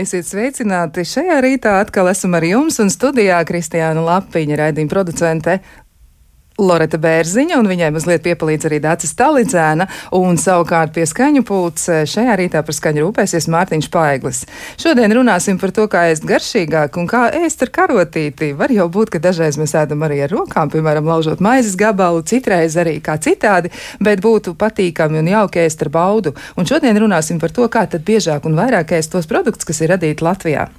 Esiet sveicināti! Šajā rītā atkal esam ar jums un studijā Kristiāna Lapiņa, raidījuma producente Loreta Bērziņa, un viņai mazliet piepalīdz arī Dācis Talidzēna, un savukārt pie skaņu pults eh, šajā rītā par skaņu rūpēsies Mārtiņš Paiglis. Šodien runāsim par to, kā ēst garšīgāk un kā ēst ar karotīti. Var jau būt, ka dažreiz mēs ēdam arī ar rokām, piemēram, laužot maizes gabalu, citreiz arī kā citādi, bet būtu patīkami un jauki ēst ar baudu. Un šodien runāsim par to, kā tad biežāk un vairāk ēst tos produktus, kas ir radīti Latvijā.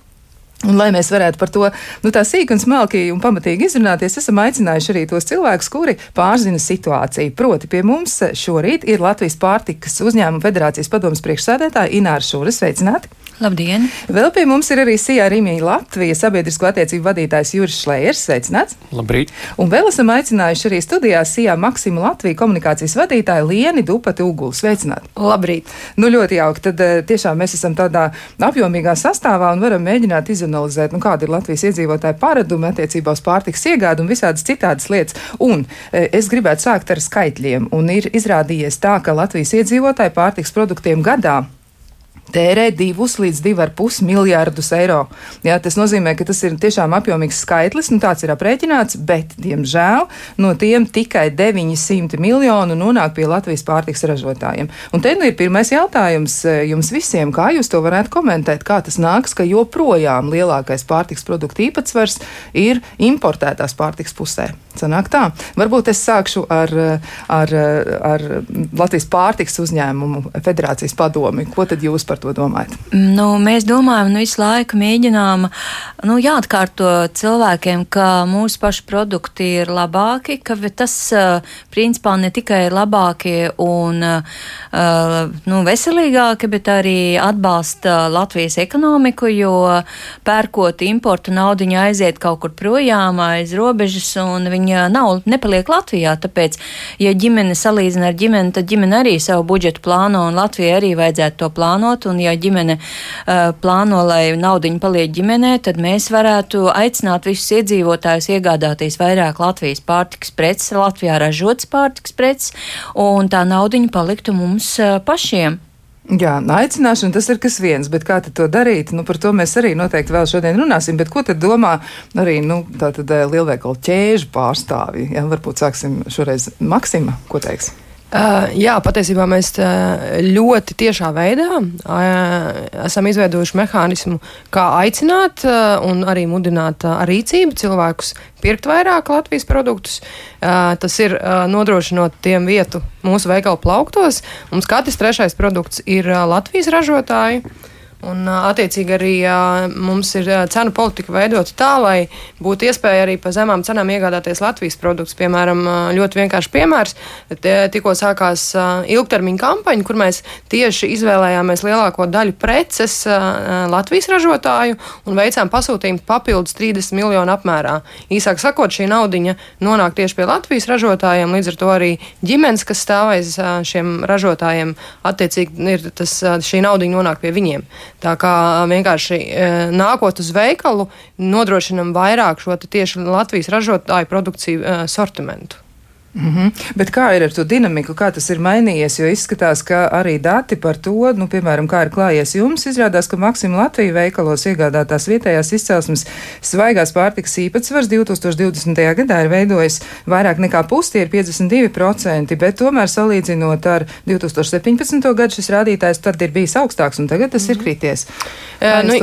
Un, lai mēs varētu par to nu, tā sīk un smalki un pamatīgi izrunāties, esam aicinājuši arī tos cilvēkus, kuri pārzina situāciju. Proti, pie mums šorīt ir Latvijas pārtikas uzņēmuma federācijas padomas priekšsēdētāja Ināra Šūra. Sveicināti! Labdien! Vēl pie mums ir arī Sijā Rīmija Latvijas sabiedrisko attiecību vadītājs Juris Šlējers. Sveicināts! Labrīt! Un vēl esam aicinājuši arī studijā Sijā Maksima Latvijas komunikācijas vadītāju Lieni Dupati Ugulu. Sveicināti! Labrīt! Nu, ļoti jauki. Tad eh, tiešām mēs esam tādā apjomīgā sastāvā un varam mēģināt izanalizēt, nu, kāda ir Latvijas iedzīvotāja paradumi attiecībā uz pārtiks iegādu un visādas citādas lietas. Un eh, es gribētu sākt ar skaitļiem. Un ir izrādījies tā, ka Latvijas iedzīvotāji pārtiks produktiem gadā tērē 2 līdz 2,5 miljārdus eiro. Jā, tas nozīmē, ka tas ir tiešām apjomīgs skaitlis, un tāds ir aprēķināts, bet, diemžēl, no tiem tikai 900 miljonu nonāk pie Latvijas pārtiks ražotājiem. Un te nu ir pirmais jautājums eh, jums visiem, kā jūs to varētu komentēt, kā tas nāks, ka joprojām lielākais pārtiks produktu īpatsvars ir importētās pārtiks pusē. Sanāk tā. Varbūt es sākšu ar, ar, ar Latvijas pārtiks uzņēmumu federācijas padomi. Ko tad jūs par to domājat? Nu, mēs domājam, nu, visu laiku mēģinām nu, jāatkārto cilvēkiem, ka mūsu paši produkti ir labāki, ka tas principā ne tikai ir labāki un nu, veselīgāki, bet arī atbalsta Latvijas ekonomiku, jo pērkot importu naudiņu aiziet kaut kur projām aiz robežas un viņa nav, nepaliek Latvijā. Tāpēc, ja ģimene salīdzina ar ģimeni, tad ģimene arī savu budžetu plāno, un Latvijai arī vajadzētu to plānot. Un, ja ģimene uh, plāno, lai naudiņa paliek ģimenē, tad mēs varētu aicināt visus iedzīvotājus iegādāties vairāk Latvijas pārtiks preces, Latvijā ražotas pārtiks preces, un tā naudiņa paliktu mums uh, pašiem. Jā, aicināšana tas ir kas viens, bet kā to darīt? Nu, par to mēs arī noteikti vēl šodien runāsim. Bet ko tad domā arī nu, eh, lielveikalu ķēžu pārstāvji? Jā, varbūt sāksim šoreiz Maksima, ko teiks? Uh, jā, patiesībā mēs ļoti tiešā veidā uh, esam izveidojuši mehānismu, kā aicināt uh, un arī mudināt ar rīcību cilvēkus pirkt vairāk Latvijas produktus. Tas ir nodrošinot tiem vietu mūsu veikalu plauktos. Mums katrs trešais produkts ir Latvijas ražotāji. Un, attiecīgi, arī mums ir cenu politika veidota tā, lai būtu iespēja arī par zemām cenām iegādāties Latvijas produktus. Piemēram, ļoti vienkāršs piemērs. Tikko sākās ilgtermiņa kampaņa, kur mēs tieši izvēlējāmies lielāko daļu preces Latvijas ražotāju un veicām pasūtījumu papildus 30 miljonu apmērā. Īsāk sakot, šī naudiņa nonāk tieši pie Latvijas ražotājiem, līdz ar to arī ģimenes, kas stāv aiz šiem ražotājiem, attiecīgi ir tas, šī naudiņa nonāk pie viņiem. Tā kā vienkārši nākot uz veikalu, nodrošinam vairāk šo tieši Latvijas ražotāju produkciju sortimentu. Mm -hmm. Bet kā ir ar to dinamiku, kā tas ir mainījies? Jo izskatās, ka arī dati par to, nu, piemēram, kā ir klājies jums, izrādās, ka Maksimā Latvijas veikalos iegādātās vietējās izcelsmes svaigās pārtikas īpatsvars 2020. gadā ir veidojis vairāk nekā pusi, ir 52%, bet tomēr salīdzinot ar 2017. gadu šis rādītājs tad ir bijis augstāks un tagad tas mm -hmm. ir mhm. krities. Kā nu,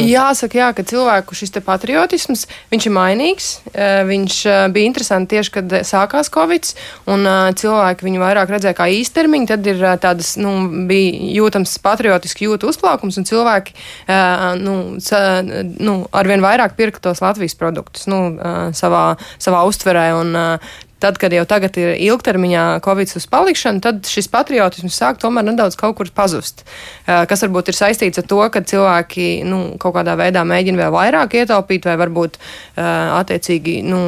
jāsaka, jā, ka cilvēku šis patriotisms, viņš ir mainīgs, viņš bija interesanti tieši, kad sākās Covid Covid, un uh, cilvēki viņu vairāk redzēja kā īstermiņu, tad ir uh, tādas, nu, bija jūtams patriotiski jūtu uzplaukums, un cilvēki, uh, nu, sa, nu, arvien vairāk pirka tos Latvijas produktus, nu, uh, savā, savā uztverē, un uh, Tad, kad jau tagad ir ilgtermiņā Covid uz palikšanu, tad šis patriotisms sāk tomēr nedaudz kaut kur pazust. Kas varbūt ir saistīts ar to, ka cilvēki nu, kaut kādā veidā mēģina vēl vairāk ietaupīt, vai varbūt attiecīgi nu,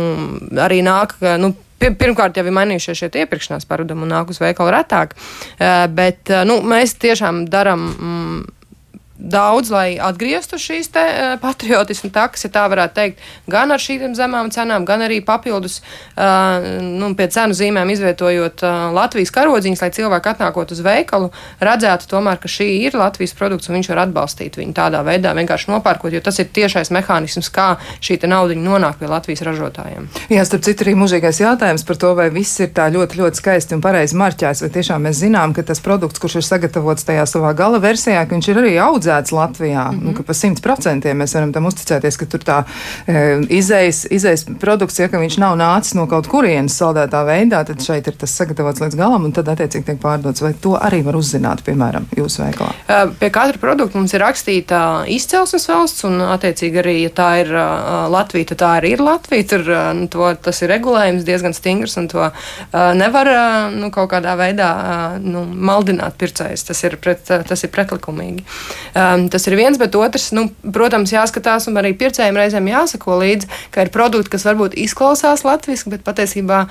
arī nāk. Nu, Pirmkārt, jau ir mainījušies šie iepirkšanās paradumi un nāk uz veikalu retāk, bet nu, mēs tiešām darām. Mm, daudz, lai atgrieztu šīs te, uh, patriotismu takas, ja tā varētu teikt, gan ar šīm zemām cenām, gan arī papildus uh, nu, pie cenu zīmēm izvietojot uh, Latvijas karodziņus, lai cilvēki atnākot uz veikalu, redzētu tomēr, ka šī ir Latvijas produkts un viņš var atbalstīt viņu tādā veidā, vienkārši nopērkot, jo tas ir tiešais mehānisms, kā šī nauda nonāk pie Latvijas ražotājiem. Jā, starp citu, arī mūžīgais jautājums par to, vai viss ir tā ļoti, ļoti skaisti un pareizi marķēts, vai tiešām mēs zinām, ka tas produkts, kurš ir sagatavots tajā savā gala versijā, ka viņš ir arī audzēts Latvijā, mm -hmm. nu, ka pa simt procentiem mēs varam tam uzticēties, ka tur tā e, izējas, izējas produkts, ja viņš nav nācis no kaut kurienes saldētā veidā, tad šeit ir tas sagatavots līdz galam un tad attiecīgi tiek pārdots. Vai to arī var uzzināt, piemēram, jūsu veikalā? Pie katra produkta mums ir rakstīta izcelsmes valsts un attiecīgi arī, ja tā ir Latvija, tad tā arī ir Latvija. Tur nu, to, tas ir regulējums diezgan stingrs un to nevar nu, kaut kādā veidā nu, maldināt pircējs. Tas ir, pret, tas ir pretlikumīgi. Um, tas ir viens, bet otrs, nu, protams, jāskatās, un arī pircējiem reizēm jāsako līdzi, ka ir produkti, kas varbūt izklausās latviešu, bet patiesībā uh,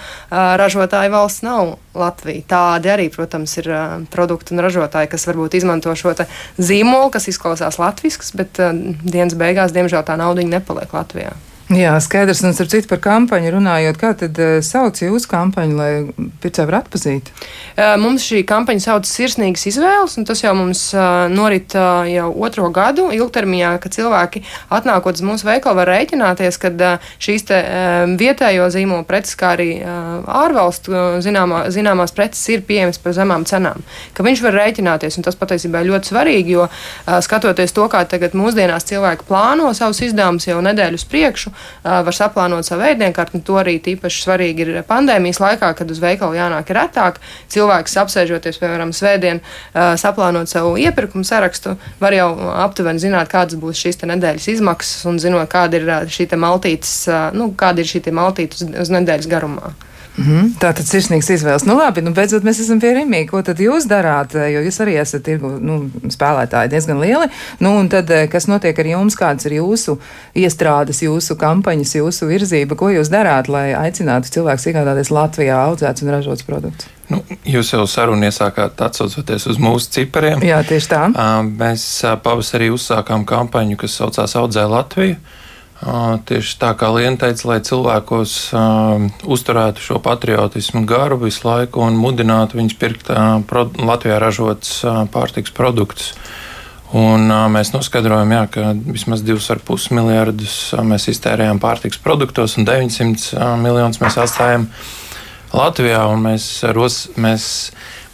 ražotāja valsts nav Latvija. Tādi arī, protams, ir uh, produkti un ražotāji, kas varbūt izmanto šo zīmolu, kas izklausās latviešu, bet uh, dienas beigās, diemžēl, tā nauda nepaliek Latvijā. Jā, skaidrs. Un starp citu par kampaņu runājot, kā tad uh, sauc jūsu kampaņu, lai pircēji var atpazīt? Uh, mums šī kampaņa sauc Sirsnīgas izvēles, un tas jau mums uh, norit jau otro gadu ilgtermiņā, ka cilvēki atnākot uz mūsu veikalu var rēķināties, ka šīs te vietējo zīmolu preces, kā arī ārvalstu zināmā, zināmās preces ir pieejamas par zemām cenām, ka viņš var rēķināties, un tas patiesībā ir ļoti svarīgi, jo skatoties to, kā tagad mūsdienās cilvēki plāno savus izdevumus jau nedēļu uz priekšu, var saplānot savu ēdienkarti. To arī tīpaši svarīgi ir pandēmijas laikā, kad uz veikalu jānāk retāk. Cilvēks apsēžoties, piemēram, svētdien, saplānot savu iepirkumu sarakstu, var jau aptuveni zināt, kādas būs šīs nedēļas izmaksas un zinot, kāda ir šī maltītes, nu, kāda ir šī maltīte uz, uz nedēļas garumā. Mm -hmm. Tā tad sirsnīgs izvēles. Nu, labi, nu, beidzot mēs esam pie Rimī. Ko tad jūs darāt? Jo jūs arī esat tirgu nu, spēlētāji diezgan lieli. Nu, un tad, eh, kas notiek ar jums? Kādas ir jūsu iestrādes, jūsu kampaņas, jūsu virzība? Ko jūs darāt, lai aicinātu cilvēkus iegādāties Latvijā audzēts un ražots produkts? Nu, jūs jau sarunu iesākāt atsaucoties uz mūsu cipariem. Jā, tieši tā. Mēs pavasarī uzsākām kampaņu, kas saucās Audzē Latviju. Tieši tā kā Liena teica, lai cilvēkos uh, uzturētu šo patriotismu garu visu laiku un mudinātu viņus pirkt uh, pro, Latvijā ražotus uh, pārtiks produktus. Un, uh, mēs noskaidrojam, jā, ka vismaz 2,5 miljardus uh, mēs iztērējam pārtiks produktos un 900 uh, miljonus mēs atstājam Latvijā. Mēs, ros, mēs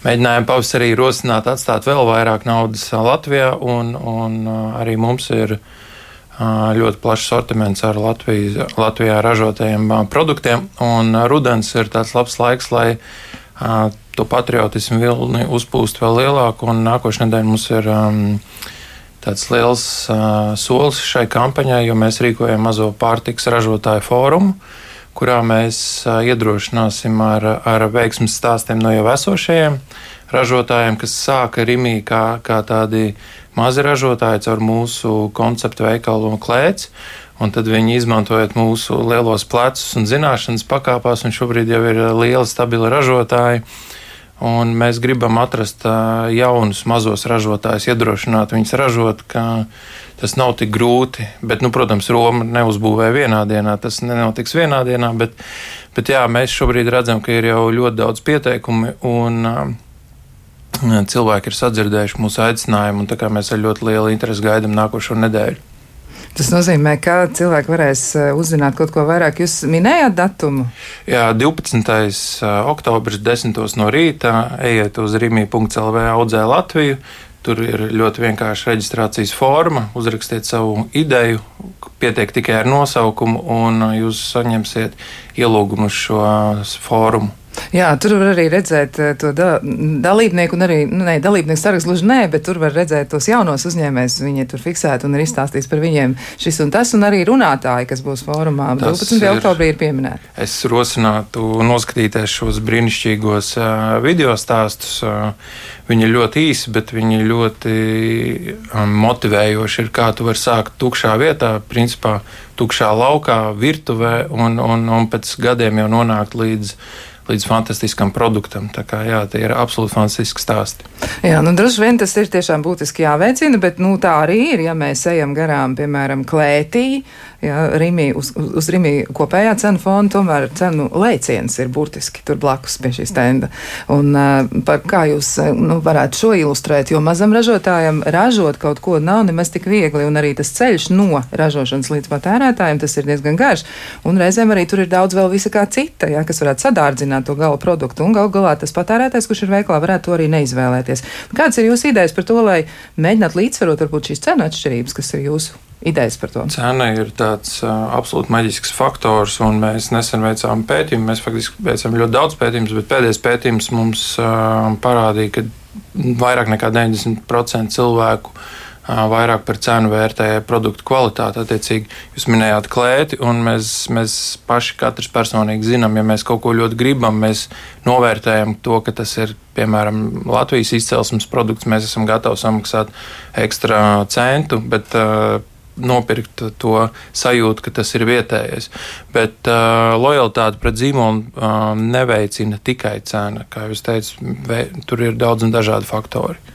mēģinājām pavasarī rosināt, atstāt vēl vairāk naudas Latvijā, un, un uh, arī mums ir ļoti plašs sortiments ar Latvijas, Latvijā ražotajiem produktiem. Rudens ir tāds labs laiks, lai to patriotismu vilni uzpūst vēl lielāku. Nākošais nedēļa mums ir um, tāds liels uh, solis šai kampaņai, jo mēs rīkojam mazo pārtiks ražotāju fórumu, kurā mēs uh, iedrošināsim ar, ar veiksmes stāstiem no jau esošajiem ražotājiem, kas sāka Rimī kā, kā tādi mazi ražotāji caur mūsu konceptu veikalu klēts. Un tad viņi izmantojot mūsu lielos plecus un zināšanas pakāpās, un šobrīd jau ir lieli, stabili ražotāji. Un mēs gribam atrast jaunus mazos ražotājus, iedrošināt viņus ražot, ka tas nav tik grūti. Bet, nu, protams, Roma neuzbūvē vienā dienā, tas nenotiks vienā dienā. Bet, bet jā, mēs šobrīd redzam, ka ir jau ļoti daudz pieteikumu. Un, cilvēki ir sadzirdējuši mūsu aicinājumu, un mēs ar ļoti lielu interesi gaidām nākošo nedēļu. Tas nozīmē, ka cilvēki varēs eh, uzzināt kaut ko vairāk. Jūs minējāt datumu? Jā, 12. Eh, oktobris, 10. no rīta, ejiet uz rīmī.lv audzē Latviju. Tur ir ļoti vienkārša reģistrācijas forma. Uzrakstiet savu ideju, pietiek tikai ar nosaukumu, un jūs saņemsiet ielūgumu uz šo fórumu. Jā, tur var arī redzēt eh, to da dalībnieku, un arī, nu, ne, dalībnieku sarakstu gluži nē, bet tur var redzēt tos jaunos uzņēmējus. Viņi tur fiksēti un ir izstāstījis par viņiem šis un tas, un arī runātāji, kas būs fórumā. 12. Ir, oktobrī ir pieminēti. Es rosinātu noskatīties šos brīnišķīgos uh, video stāstus. Uh, viņi ir ļoti īsi, bet viņi ļoti um, motivējoši ir, kā tu vari sākt tukšā vietā, principā tukšā laukā, virtuvē, un, un, un pēc gadiem jau nonākt līdz līdz fantastiskam produktam. Tā kā jā, tie ir absolūti fantastiski stāsti. Jā, nu droši vien tas ir tiešām būtiski jāveicina, bet nu, tā arī ir, ja mēs ejam garām, piemēram, klētī, ja Rimī, uz, uz Rimī kopējā cenu fonda, tomēr cenu lēciens ir burtiski tur blakus pie šīs tenda. Un par kā jūs nu, varētu šo ilustrēt, jo mazam ražotājam ražot kaut ko nav nemaz tik viegli, un arī tas ceļš no ražošanas līdz patērētājiem, tas ir diezgan garš, un reizēm arī tur ir daudz vēl visa kā cita, ja, kas varētu sadārdzināt to gala produktu, un gal galā tas patērētājs, kurš ir veiklā, varētu to arī neizvēlēties. Kādas ir jūsu idejas par to, lai mēģinātu līdzsvarot varbūt šīs cenu atšķirības, kas ir jūsu idejas par to? Cena ir tāds uh, absolūti maģisks faktors, un mēs nesen veicām pētījumu. Mēs faktiski veicām ļoti daudz pētījumus, bet pēdējais pētījums mums uh, parādīja, ka vairāk nekā 90% cilvēku vairāk par cenu vērtē produktu kvalitāti. Attiecīgi, jūs minējāt klēti, un mēs, mēs paši katrs personīgi zinām, ja mēs kaut ko ļoti gribam, mēs novērtējam to, ka tas ir piemēram Latvijas izcelsmes produkts. Mēs esam gatavi samaksāt ekstra centu, bet uh, nopirkt to sajūtu, ka tas ir vietējais. Bet uh, lojalitāte pret zīmolu uh, neveicina tikai cena. Kā jau teicu, tur ir daudz un dažādi faktori.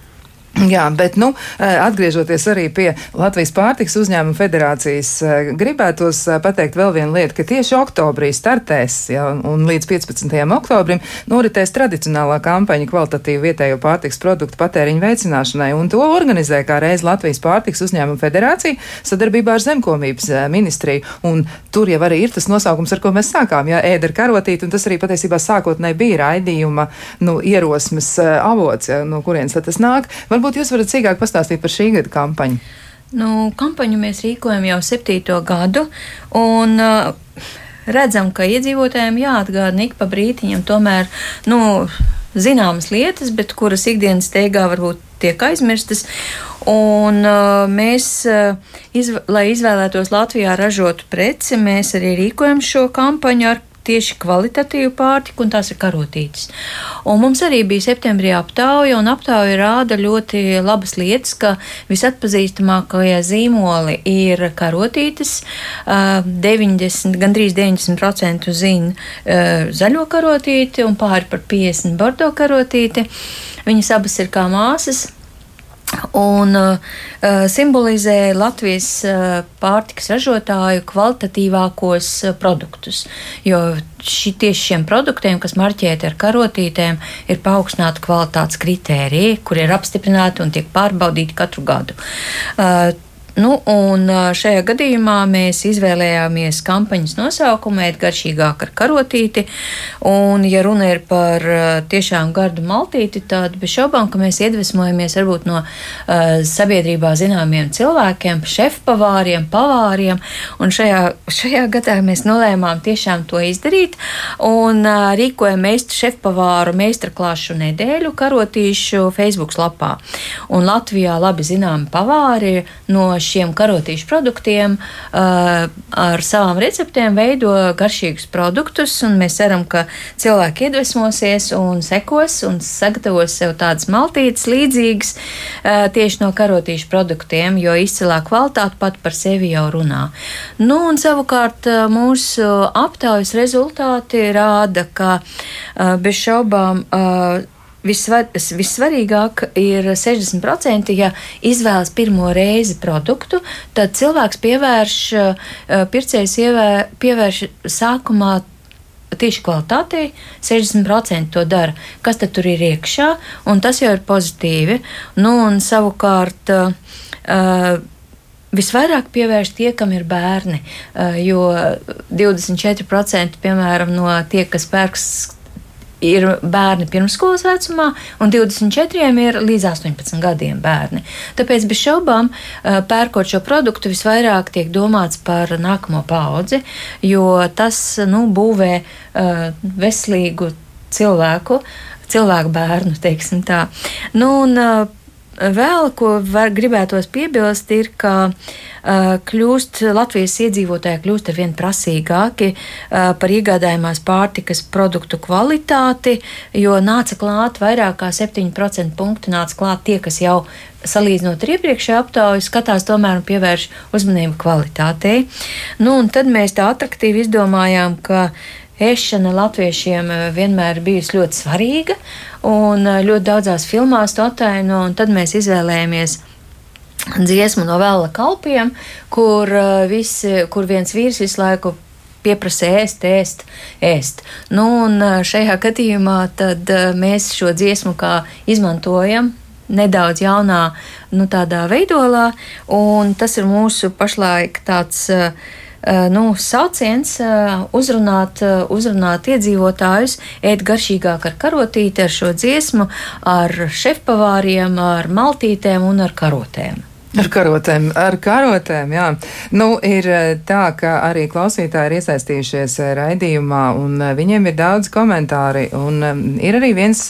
Jā, bet nu, atgriežoties arī pie Latvijas pārtiks uzņēmuma federācijas, gribētos pateikt vēl vienu lietu, ka tieši oktobrī startēs ja, un līdz 15. oktobrim noritēs tradicionālā kampaņa kvalitatīvu vietējo pārtiks produktu patēriņu veicināšanai, un to organizē kā reiz Latvijas pārtiks uzņēmuma federācija sadarbībā ar zemkomības ministriju. Un tur jau arī ir tas nosaukums, ar ko mēs sākām, ja ēda ar karotīti, un tas arī patiesībā sākotnēji bija raidījuma nu, ierosmes avots, ja, no kurienes tas nāk. Var Varbūt jūs varat sīkāk pastāstīt par šī gada kampaņu. Nu, kampaņu mēs rīkojam jau septīto gadu, un uh, redzam, ka iedzīvotājiem jāatgādina ik pa brītiņam tomēr, nu, zināmas lietas, bet kuras ikdienas steigā varbūt tiek aizmirstas. Un uh, mēs, uh, izv lai izvēlētos Latvijā ražotu preci, mēs arī rīkojam šo kampaņu ar tieši kvalitatīvu pārtiku, un tās ir karotītes. Un mums arī bija septembrī aptauja, un aptauja rāda ļoti labas lietas, ka visatpazīstamākie zīmoli ir karotītes, 90, gandrīz 90% zina zaļo karotīti un pāri par 50 bordo karotīti. Viņas abas ir kā māsas un uh, simbolizē Latvijas uh, pārtikas ražotāju kvalitatīvākos uh, produktus. Jo ši, tieši šiem produktiem, kas marķēti ar karotītēm, ir paaugstināti kvalitātes kritēriji, kur ir apstiprināti un tiek pārbaudīti katru gadu. Uh, Nu, un šajā gadījumā mēs izvēlējāmies kampaņas nosaukumu Ēt garšīgāk ar karotīti. Un, ja runa ir par tiešām gardu maltīti, tad bez šaubām, ka mēs iedvesmojamies varbūt no uh, sabiedrībā zināmiem cilvēkiem, šefpavāriem, pavāriem. Un šajā, šajā gadā mēs nolēmām tiešām to izdarīt un uh, rīkojam meistaru šefpavāru meistarklāšu nedēļu karotīšu Facebook lapā. Un Latvijā labi zināmi pavāri no šiem karotīšu produktiem uh, ar savām receptēm veido garšīgus produktus, un mēs ceram, ka cilvēki iedvesmosies un sekos un sagatavos sev tādas maltītes līdzīgas uh, tieši no karotīšu produktiem, jo izcilā kvalitāte pat par sevi jau runā. Nu, un savukārt uh, mūsu aptaujas rezultāti rāda, ka bez šaubām Visvar, vissvarīgāk ir 60%, ja izvēlas pirmo reizi produktu, tad cilvēks pievērš, eh, pircējs pievērš sākumā tieši kvalitātei, 60% to dara. Kas tad tur ir iekšā, un tas jau ir pozitīvi. Nu, un savukārt. Uh, Visvairāk pievērš tie, kam ir bērni, jo 24% piemēram no tie, kas pērks ir bērni pirmsskolas vecumā, un 24 ir līdz 18 gadiem bērni. Tāpēc bez šaubām, pērkot šo produktu, visvairāk tiek domāts par nākamo paudzi, jo tas nu, būvē veselīgu cilvēku, cilvēku bērnu, teiksim tā. Nu, un, Vēl ko var, gribētos piebilst, ir, ka uh, kļūst, Latvijas iedzīvotāji kļūst ar vien prasīgāki uh, par iegādājumās pārtikas produktu kvalitāti, jo nāca klāt vairāk kā 7% punktu, nāca klāt tie, kas jau salīdzinot ar iepriekšējo aptauju, skatās tomēr un pievērš uzmanību kvalitātei. Nu, un tad mēs tā atraktīvi izdomājām, ka ēšana latviešiem vienmēr bijusi ļoti svarīga, un ļoti daudzās filmās to ataino, un tad mēs izvēlējāmies dziesmu no vēla kalpiem, kur, visi, kur viens vīrs visu laiku pieprasa ēst, ēst, ēst. Nu, un šajā gadījumā tad mēs šo dziesmu kā izmantojam nedaudz jaunā, nu, tādā veidolā, un tas ir mūsu pašlaik tāds. Nu, sauciens uzrunāt, uzrunāt iedzīvotājus, ēst garšīgāk ar karotīti, ar šo dziesmu, ar šefpavāriem, ar maltītēm un ar karotēm. Ar karotēm, ar karotēm, jā. Nu, ir eh, tā, ka arī klausītāji ir iesaistījušies eh, raidījumā, un eh, viņiem ir daudz komentāri, un ir arī viens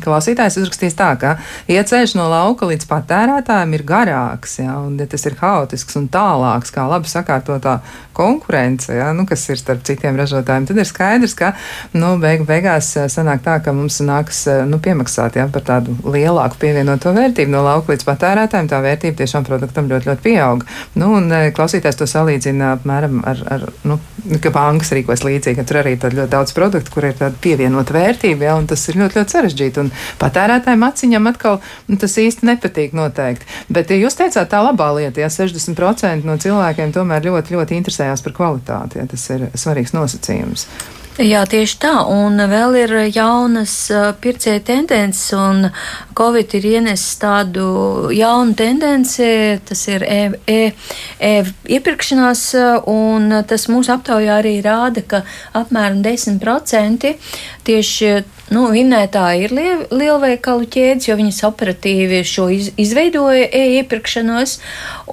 klausītājs uzrakstījis tā, ka ieceļš no lauka līdz patērētājiem ir garāks, jā, un ja tas ir haotisks un tālāks, kā labi sakārtotā konkurence, jā, nu, kas ir starp citiem ražotājiem, tad ir skaidrs, ka, nu, beig, beigās sanāk tā, ka mums nāks, nu, piemaksāt, jā, par tādu lielāku pievienoto vērtību no lauka līdz patērētājiem, tā vērtība tiešām tam produktam ļoti, ļoti pieauga. Nu, un e, klausītājs to salīdzina apmēram ar, ar nu, ka bankas rīkojas līdzīgi, ka tur arī ir ļoti daudz produktu, kur ir tāda pievienota vērtība, ja, un tas ir ļoti, ļoti sarežģīti. Un patērētājiem aciņam atkal nu, tas īsti nepatīk noteikti. Bet ja jūs teicāt tā labā lieta, ja 60% no cilvēkiem tomēr ļoti, ļoti interesējās par kvalitāti, ja tas ir svarīgs nosacījums. Jā, tieši tā. Un vēl ir jaunas pircēja tendences, un Covid ir ienesis tādu jaunu tendenci, tas ir e, e, e iepirkšanās, un tas mūsu aptaujā arī rāda, ka apmēram 10% tieši Nu, Vinnētāji ir liel, lielveikalu ķēdes, jo viņas operatīvi šo iz, izveidoja e-iepirkšanos.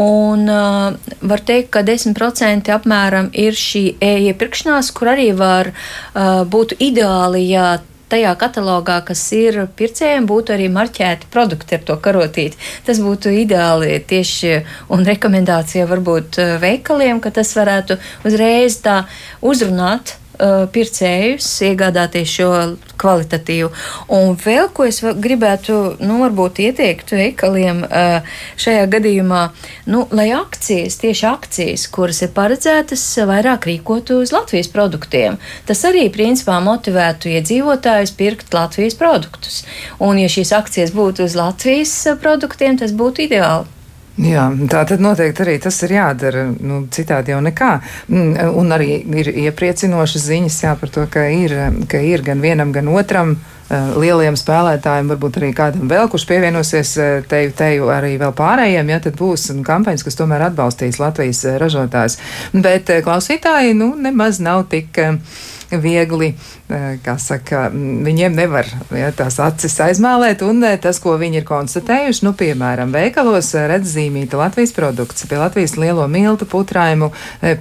Un uh, var teikt, ka 10% apmēram ir šī e-iepirkšanās, kur arī var uh, būt ideāli, ja tajā katalogā, kas ir pircējiem, būtu arī marķēti produkti ar to karotīti. Tas būtu ideāli tieši un rekomendācija varbūt veikaliem, ka tas varētu uzreiz tā uzrunāt uh, pircējus, iegādāties šo kvalitatīvu. Un vēl ko es gribētu, nu, varbūt ieteikt veikaliem uh, šajā gadījumā, nu, lai akcijas, tieši akcijas, kuras ir paredzētas, vairāk rīkotu uz Latvijas produktiem. Tas arī, principā, motivētu iedzīvotājus pirkt Latvijas produktus. Un, ja šīs akcijas būtu uz Latvijas produktiem, tas būtu ideāli. Jā, tā tad noteikti arī tas ir jādara. Nu, citādi jau nekā. Mm, un arī ir iepriecinošas ziņas jā, par to, ka ir, ka ir gan vienam, gan otram eh, lieliem spēlētājiem, varbūt arī kādam vēl, kurš pievienosies eh, teju, teju arī vēl pārējiem, ja tad būs kampaņas, kas tomēr atbalstīs Latvijas eh, ražotājs. Bet klausītāji, nu, nemaz nav tik viegli kā saka, viņiem nevar ja, tās acis aizmālēt, un tas, ko viņi ir konstatējuši, nu, piemēram, veikalos redz zīmīta Latvijas produkts, pie Latvijas lielo miltu, putraimu,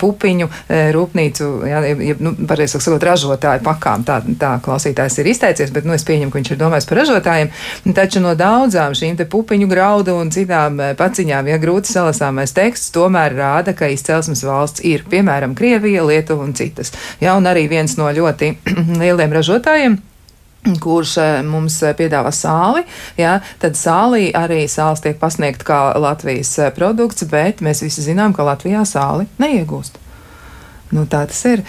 pupiņu, rūpnīcu, ja, ja, nu, pareizāk sakot, ražotāju pakām, tā, tā klausītājs ir izteicies, bet, nu, es pieņemu, ka viņš ir domājis par ražotājiem, taču no daudzām šīm te pupiņu graudu un citām paciņām, ja grūti salasāmais teksts, tomēr rāda, ka izcelsmes valsts ir, piemēram, Krievija, Lietuva un citas. Ja, un arī viens no ļoti lieliem ražotājiem kurš eh, mums eh, piedāvā sāli, jā, tad sālī arī sāls tiek pasniegt kā Latvijas eh, produkts, bet mēs visi zinām, ka Latvijā sāli neiegūst. Nu, tā tas ir.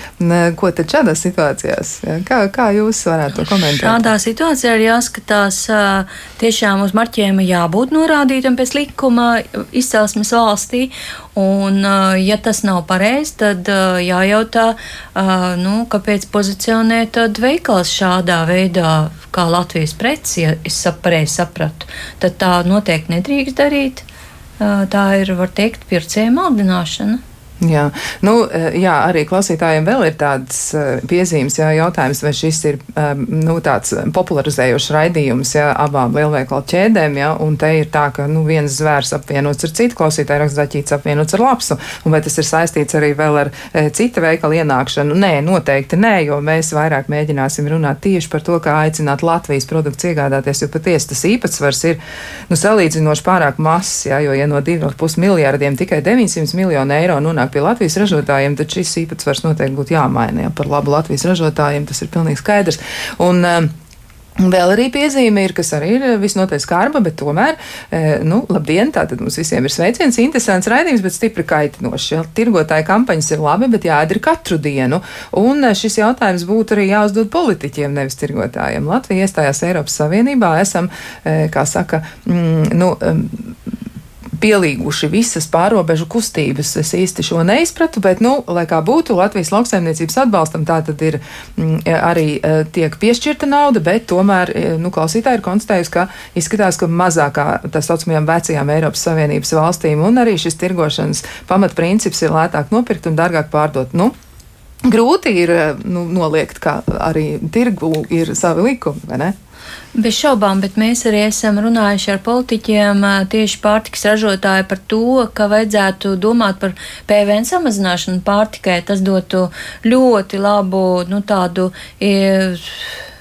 Ko tad šādā situācijās? Kā, kā jūs varētu to komentēt? Šādā situācijā ir jāskatās tiešām uz marķējuma jābūt norādītam pēc likuma izcelsmes valstī. Un, ja tas nav pareizi, tad jājautā, nu, kāpēc pozicionē tad veikals šādā veidā, kā Latvijas preci, ja es pareizi sapratu. Tad tā noteikti nedrīkst darīt. Tā ir, var teikt, pircēja maldināšana. Jā. Nu, eh, jā, arī klausītājiem vēl ir tādas eh, piezīmes, jā, jautājums, vai šis ir um, nu, tāds popularizējošs raidījums jā, abām lielveikalu ķēdēm, jā, un te ir tā, ka nu, viens zvērs apvienots ar citu, klausītāju rakstdaķīts apvienots ar lapsu, un vai tas ir saistīts arī vēl ar e, cita veikala ienākšanu? Nē, noteikti nē, jo mēs vairāk mēģināsim runāt tieši par to, kā aicināt Latvijas produktus iegādāties, jo patiesi tas īpatsvars ir nu, salīdzinoši pārāk mazs, jā, jo ja no 2,5 miljārdiem tikai 900 miljonu eiro nonāk nonāk pie Latvijas ražotājiem, tad šis īpatsvars noteikti būtu jāmaina. Ja, par labu Latvijas ražotājiem tas ir pilnīgi skaidrs. Un, uh, Vēl arī piezīme ir, kas arī ir visnotaļ skarba, bet tomēr, nu, labdien, tātad mums visiem ir sveiciens, interesants raidījums, bet stipri kaitinošs. Ja? Tirgotāja kampaņas ir labi, bet jāiedara katru dienu. Un šis jautājums būtu arī jāuzdod politiķiem, nevis tirgotājiem. Latvija iestājās Eiropas Savienībā, esam, kā saka, mm, nu, pielīguši visas pārobežu kustības. Es īsti šo neizpratu, bet, nu, lai kā būtu, Latvijas lauksaimniecības atbalstam tā tad ir m, arī tiek piešķirta nauda, bet tomēr, nu, klausītāji ir konstatējusi, ka izskatās, ka mazākā tā saucamajām vecajām Eiropas Savienības valstīm un arī šis tirgošanas pamatprincips ir lētāk nopirkt un dārgāk pārdot. Nu, Grūti ir nu, noliegt, ka arī tirgu ir savi likumi, vai ne? Bez šaubām, bet mēs arī esam runājuši ar politiķiem tieši pārtiks ražotāji par to, ka vajadzētu domāt par PVN samazināšanu pārtikai. Tas dotu ļoti labu, nu tādu. E,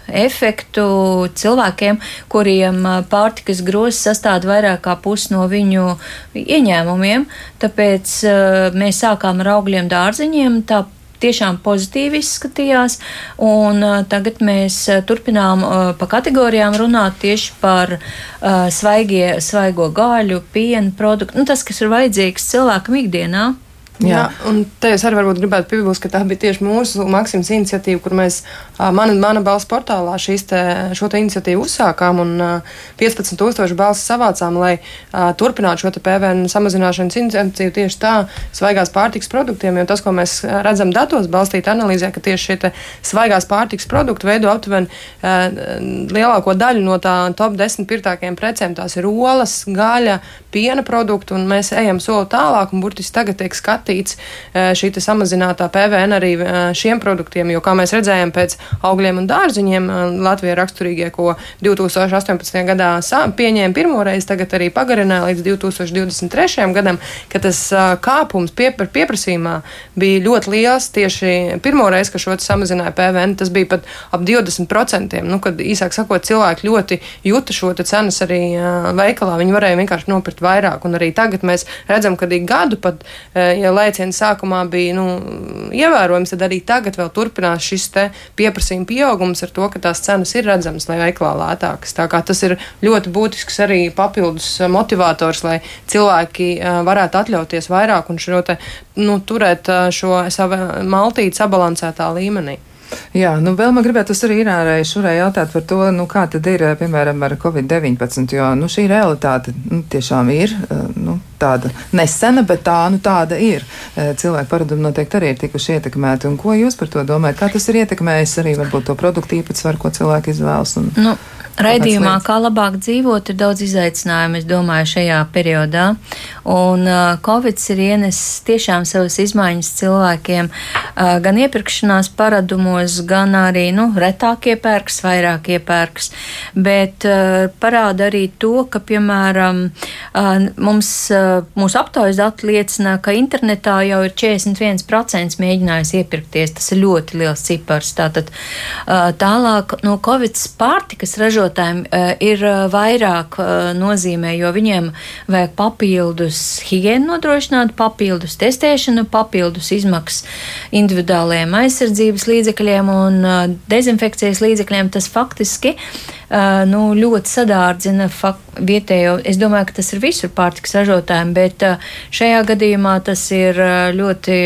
efektu cilvēkiem, kuriem pārtikas grozs sastāv vairāk kā pusi no viņu ieņēmumiem. Tāpēc uh, mēs sākām ar augļiem dārziņiem. Tā tiešām pozitīvi izskatījās. Un, uh, tagad mēs uh, turpinām uh, pa kategorijām runāt tieši par uh, svaigie, svaigo gaļu, pienu produktu, nu, tas, kas ir vajadzīgs cilvēkam ikdienā. Jā. Jā, un te es arī gribētu piebilst, ka tā bija tieši mūsu Maksimas iniciatīva, kur mēs mana, mana balss portālā te, šo te iniciatīvu uzsākām un 15,000 balsis savācām, lai turpinātu šo PVN samazināšanas iniciatīvu tieši tā svaigās pārtiks produktiem, jo tas, ko mēs redzam datos balstīt analīzē, ka tieši šie svaigās pārtiks produkti veido aptuveni lielāko daļu no tā top 10 pirtākajiem precēm. Tās ir olas, gaļa, piena produkti, un mēs ejam soli tālāk, un burtiski tagad tiek skatīts šī samazinātā PVN arī šiem produktiem, jo, kā mēs redzējām, pēc augļiem un dārziņiem Latvijā raksturīgie, ko 2018. gadā pieņēma pirmoreiz, tagad arī pagarināja līdz 2023. gadam, ka tas kāpums piepr pieprasījumā bija ļoti liels tieši pirmoreiz, ka šo samazināja PVN, tas bija pat ap 20%. Nu, kad īsāk sakot, cilvēki ļoti juta šo cenas arī veikalā, viņi varēja vienkārši nopirkt vairāk. Un arī tagad mēs redzam, ka ik gadu pat, e, ja lēciens sākumā bija nu, ievērojams, tad arī tagad vēl turpinās šis pieprasījuma pieaugums ar to, ka tās cenas ir redzamas, lai veiklā lētākas. Tā kā tas ir ļoti būtisks arī papildus motivators, lai cilvēki e, varētu atļauties vairāk un šo te, nu, turēt e, šo savu maltīti sabalansētā līmenī. Jā, nu vēl man gribētu arī Irārai šurai jautāt par to, nu kā tad ir, piemēram, ar Covid-19, jo, nu šī realitāte nu, tiešām ir, nu, tāda nesena, bet tā, nu tāda ir. Cilvēku paradumi noteikti arī ir tikuši ietekmēti, un ko jūs par to domājat? Kā tas ir ietekmējis arī varbūt to produktu īpatsvaru, ko cilvēki izvēlas? Un... Nu. Raidījumā, kā labāk dzīvot, ir daudz izaicinājumu, es domāju, šajā periodā. Un uh, Covid ir ienesis tiešām savas izmaiņas cilvēkiem, uh, gan iepirkšanās paradumos, gan arī, nu, retāk iepērks, vairāk iepērks. Bet uh, parāda arī to, ka, piemēram, uh, mums, uh, mūsu aptaujas dati liecina, ka internetā jau ir 41% mēģinājis iepirkties. Tas ir ļoti liels cipars. Tātad uh, tālāk no Covid pārtikas ražot ražotājiem uh, ir uh, vairāk uh, nozīmē, jo viņiem vajag papildus higienu nodrošināt, papildus testēšanu, papildus izmaksas individuālajiem aizsardzības līdzekļiem un dezinfekcijas līdzekļiem. Tas faktiski nu, ļoti sadārdzina vietējo. Es domāju, ka tas ir visur pārtiks ražotājiem, bet šajā gadījumā tas ir ļoti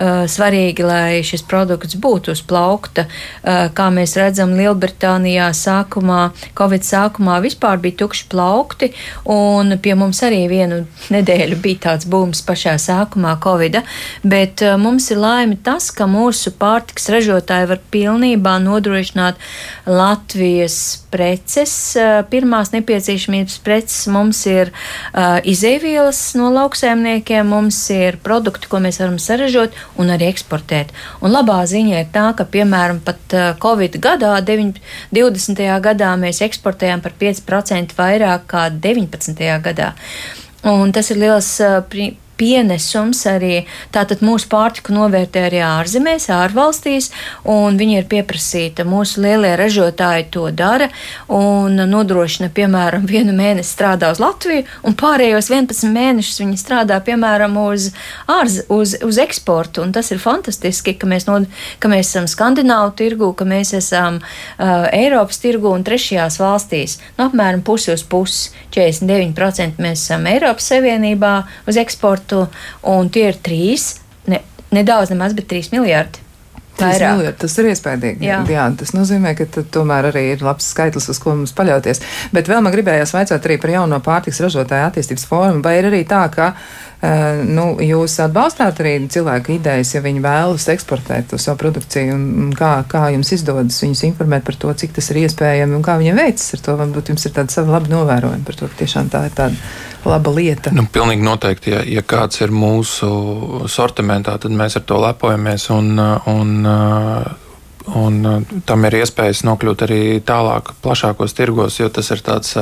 svarīgi, lai šis produkts būtu uz plaukta. Kā mēs redzam, Lielbritānijā sākumā Covid sākumā vispār bija tukši plaukti, un pie mums arī vienu nedēļu bija tāds būms pašā sākumā Covid. Bet mums ir laime tas, ka mūsu pārtiks ražotāji var pilnībā nodrošināt Latvijas preces, uh, pirmās nepieciešamības preces. Mums ir uh, izēvielas no lauksēmniekiem, mums ir produkti, ko mēs varam saražot un arī eksportēt. Un labā ziņa ir tā, ka, piemēram, pat uh, Covid gadā, 9, 20. gadā mēs eksportējām par 5% vairāk kā 19. gadā. Un tas ir liels pienesums arī. Tātad mūsu pārtiku novērtē arī ārzemēs, ārvalstīs, un viņi ir pieprasīta. Mūsu lielie ražotāji to dara un nodrošina, piemēram, vienu mēnesi strādā uz Latviju, un pārējos 11 mēnešus viņi strādā, piemēram, uz, ārz, uz, uz eksportu. Un tas ir fantastiski, ka mēs, no, ka mēs esam Skandināvu tirgu, ka mēs esam uh, Eiropas tirgu un trešajās valstīs. Nu, apmēram pusi uz pusi, 49% mēs esam Eiropas Savienībā uz eksportu budžetu, un tie ir trīs, ne, nedaudz nemaz, bet trīs miljardi. Miljardi, tas ir iespējams. Jā. Jā, tas nozīmē, ka tomēr arī ir labs skaitlis, uz ko mums paļauties. Bet vēl man gribējās vaicāt arī par jauno pārtiks ražotāju attīstības formu. Vai ir arī tā, ka Uh, nu, jūs atbalstāt arī cilvēku idejas, ja viņi vēlas eksportēt to savu produkciju, un, un kā, kā jums izdodas viņus informēt par to, cik tas ir iespējami un kā viņiem veicas ar to. Varbūt jums ir tāda sava laba novērojuma par to, ka tiešām tā ir tāda laba lieta. Nu, pilnīgi noteikti, ja, ja kāds ir mūsu sortimentā, tad mēs ar to lepojamies. Un, un, un tam ir iespējas nokļūt arī tālāk, plašākos tirgos, jo tas ir tāds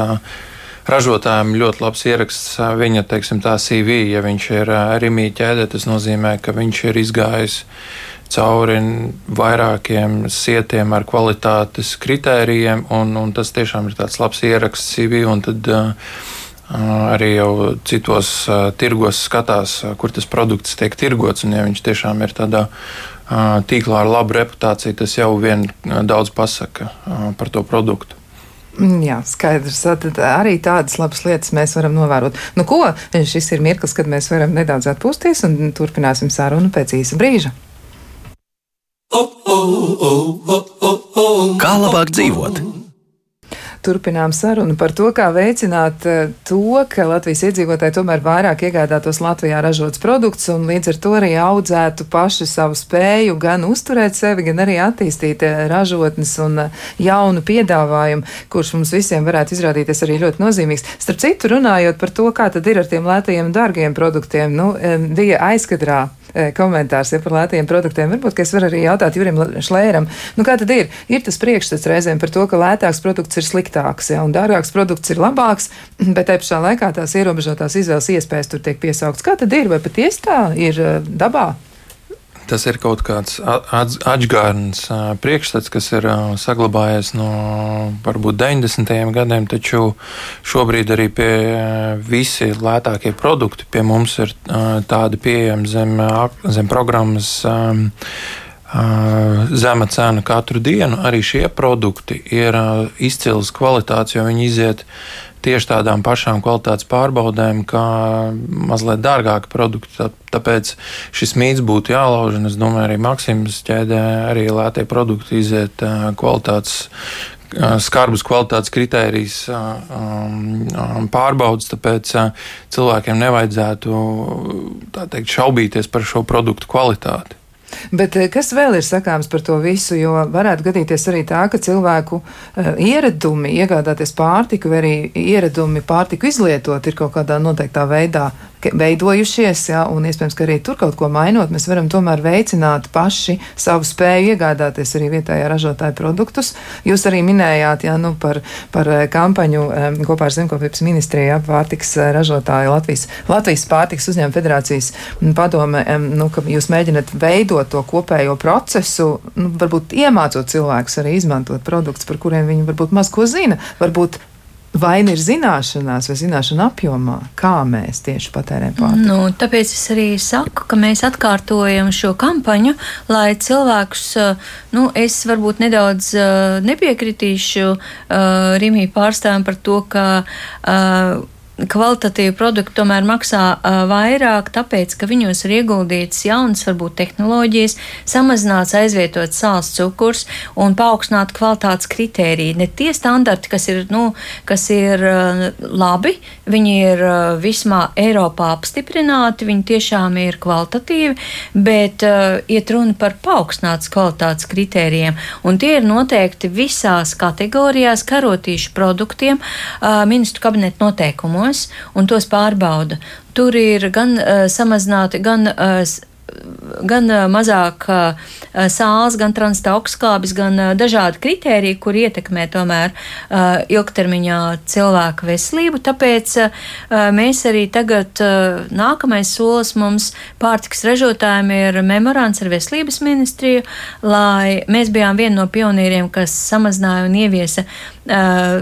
ražotājiem ļoti labs ieraksts viņa teiksim, CV. Ja viņš ir Rimī ķēdē, tas nozīmē, ka viņš ir izgājis cauri vairākiem sietiem ar kvalitātes kritērijiem, un, un tas tiešām ir tāds labs ieraksts CV. Tad, uh, arī jau citos tirgos skatās, kur tas produkts tiek tirgots. Un, ja viņš tiešām ir tādā tīklā ar labu reputāciju, tas jau vien daudz pasaka par to produktu. Mm, jā, skaidrs. Tad arī tādas labas lietas mēs varam novērot. Nu, ko? Šis ir mirklis, kad mēs varam nedaudz atpūsties un turpināsim sarunu pēc īsa brīža. Kā labāk dzīvot? Turpinām sarunu par to, kā veicināt eh, to, ka Latvijas iedzīvotāji tomēr vairāk iegādātos Latvijā ražots produkts un līdz ar to arī audzētu paši savu spēju gan uzturēt sevi, gan arī attīstīt eh, ražotnes un eh, jaunu piedāvājumu, kurš mums visiem varētu izrādīties arī ļoti nozīmīgs. Starp citu, runājot par to, kā tad ir ar tiem lētajiem dārgiem produktiem, nu, bija aizkadrā komentārs ja, par lētiem produktiem. Varbūt, es varu arī jautāt Jurim Šlēram, nu kā tad ir? Ir tas priekšstats reizēm par to, ka lētāks produkts ir sliktāks, ja, un dārgāks produkts ir labāks, bet te pašā laikā tās ierobežotās izvēles iespējas tur tiek piesauktas. Kā tad ir? Vai patiesi tā ir dabā? Tas ir kaut kāds atgādns priekšstats, kas ir saglabājies no varbūt 90. gadiem, taču šobrīd arī pie visi lētākie produkti pie mums ir tādi pieejami zem, zem programmas. Zema cena katru dienu. Arī šie produkti ir izcils kvalitātes, jo viņi iziet uh, tieši tādām pašām kvalitātes pārbaudēm, kā mazliet dārgāki produkti. Tāpēc šis mīts būtu jālauž, un es domāju, arī Maksimas ķēdē arī lētie produkti iziet kvalitātes. Skarbas kvalitātes kritērijas pārbaudas, tāpēc cilvēkiem nevajadzētu teikt, šaubīties par šo produktu kvalitāti. Bet eh, kas vēl ir sakāms par to visu? Jo varētu gadīties arī tā, ka cilvēku uh, ieradumi iegādāties pārtiku vai arī ieradumi pārtiku izlietot ir kaut kādā noteiktā veidā veidojušies, ja, un iespējams, ka arī tur kaut ko mainot, mēs varam tomēr veicināt paši savu spēju iegādāties arī vietējā ražotāja produktus. Jūs arī minējāt, ja, nu, par, par eh, kampaņu kopā ar Zemkopības ministriju, ja, pārtiks ražotāju Latvijas, Latvijas pārtiks uzņēmuma federācijas padome, nu, ka jūs mēģināt veidot to kopējo procesu, nu, varbūt iemācot cilvēkus arī izmantot produktus, par kuriem viņi varbūt maz ko zina. Varbūt Vaina ir zināšanās vai zināšana apjomā, kā mēs tieši patērējam pārtiku. Nu, tāpēc es arī saku, ka mēs atkārtojam šo kampaņu, lai cilvēkus, nu, es varbūt nedaudz nepiekritīšu uh, Rimī pārstāvjiem par to, ka uh, kvalitatīvi produkti tomēr maksā uh, vairāk, tāpēc, ka viņos ir ieguldīts jaunas, varbūt tehnoloģijas, samazināts aizvietots sāls cukurs un paaugstināt kvalitātes kritēriju. Ne tie standarti, kas ir, nu, kas ir uh, labi, viņi ir uh, vismā Eiropā apstiprināti, viņi tiešām ir kvalitatīvi, bet uh, iet runa par paaugstinātas kvalitātes kritērijiem, un tie ir noteikti visās kategorijās karotīšu produktiem uh, ministru kabineta noteikumos ziņojumos un tos pārbauda. Tur ir gan uh, samazināti, gan uh, gan mazāk sāls, gan transtaukskābis, gan dažādi kritēriji, kur ietekmē tomēr ilgtermiņā cilvēku veselību. Tāpēc mēs arī tagad nākamais solis mums pārtiks ražotājiem ir memorands ar veselības ministriju, lai mēs bijām vieni no pionieriem, kas samazināja un ieviesa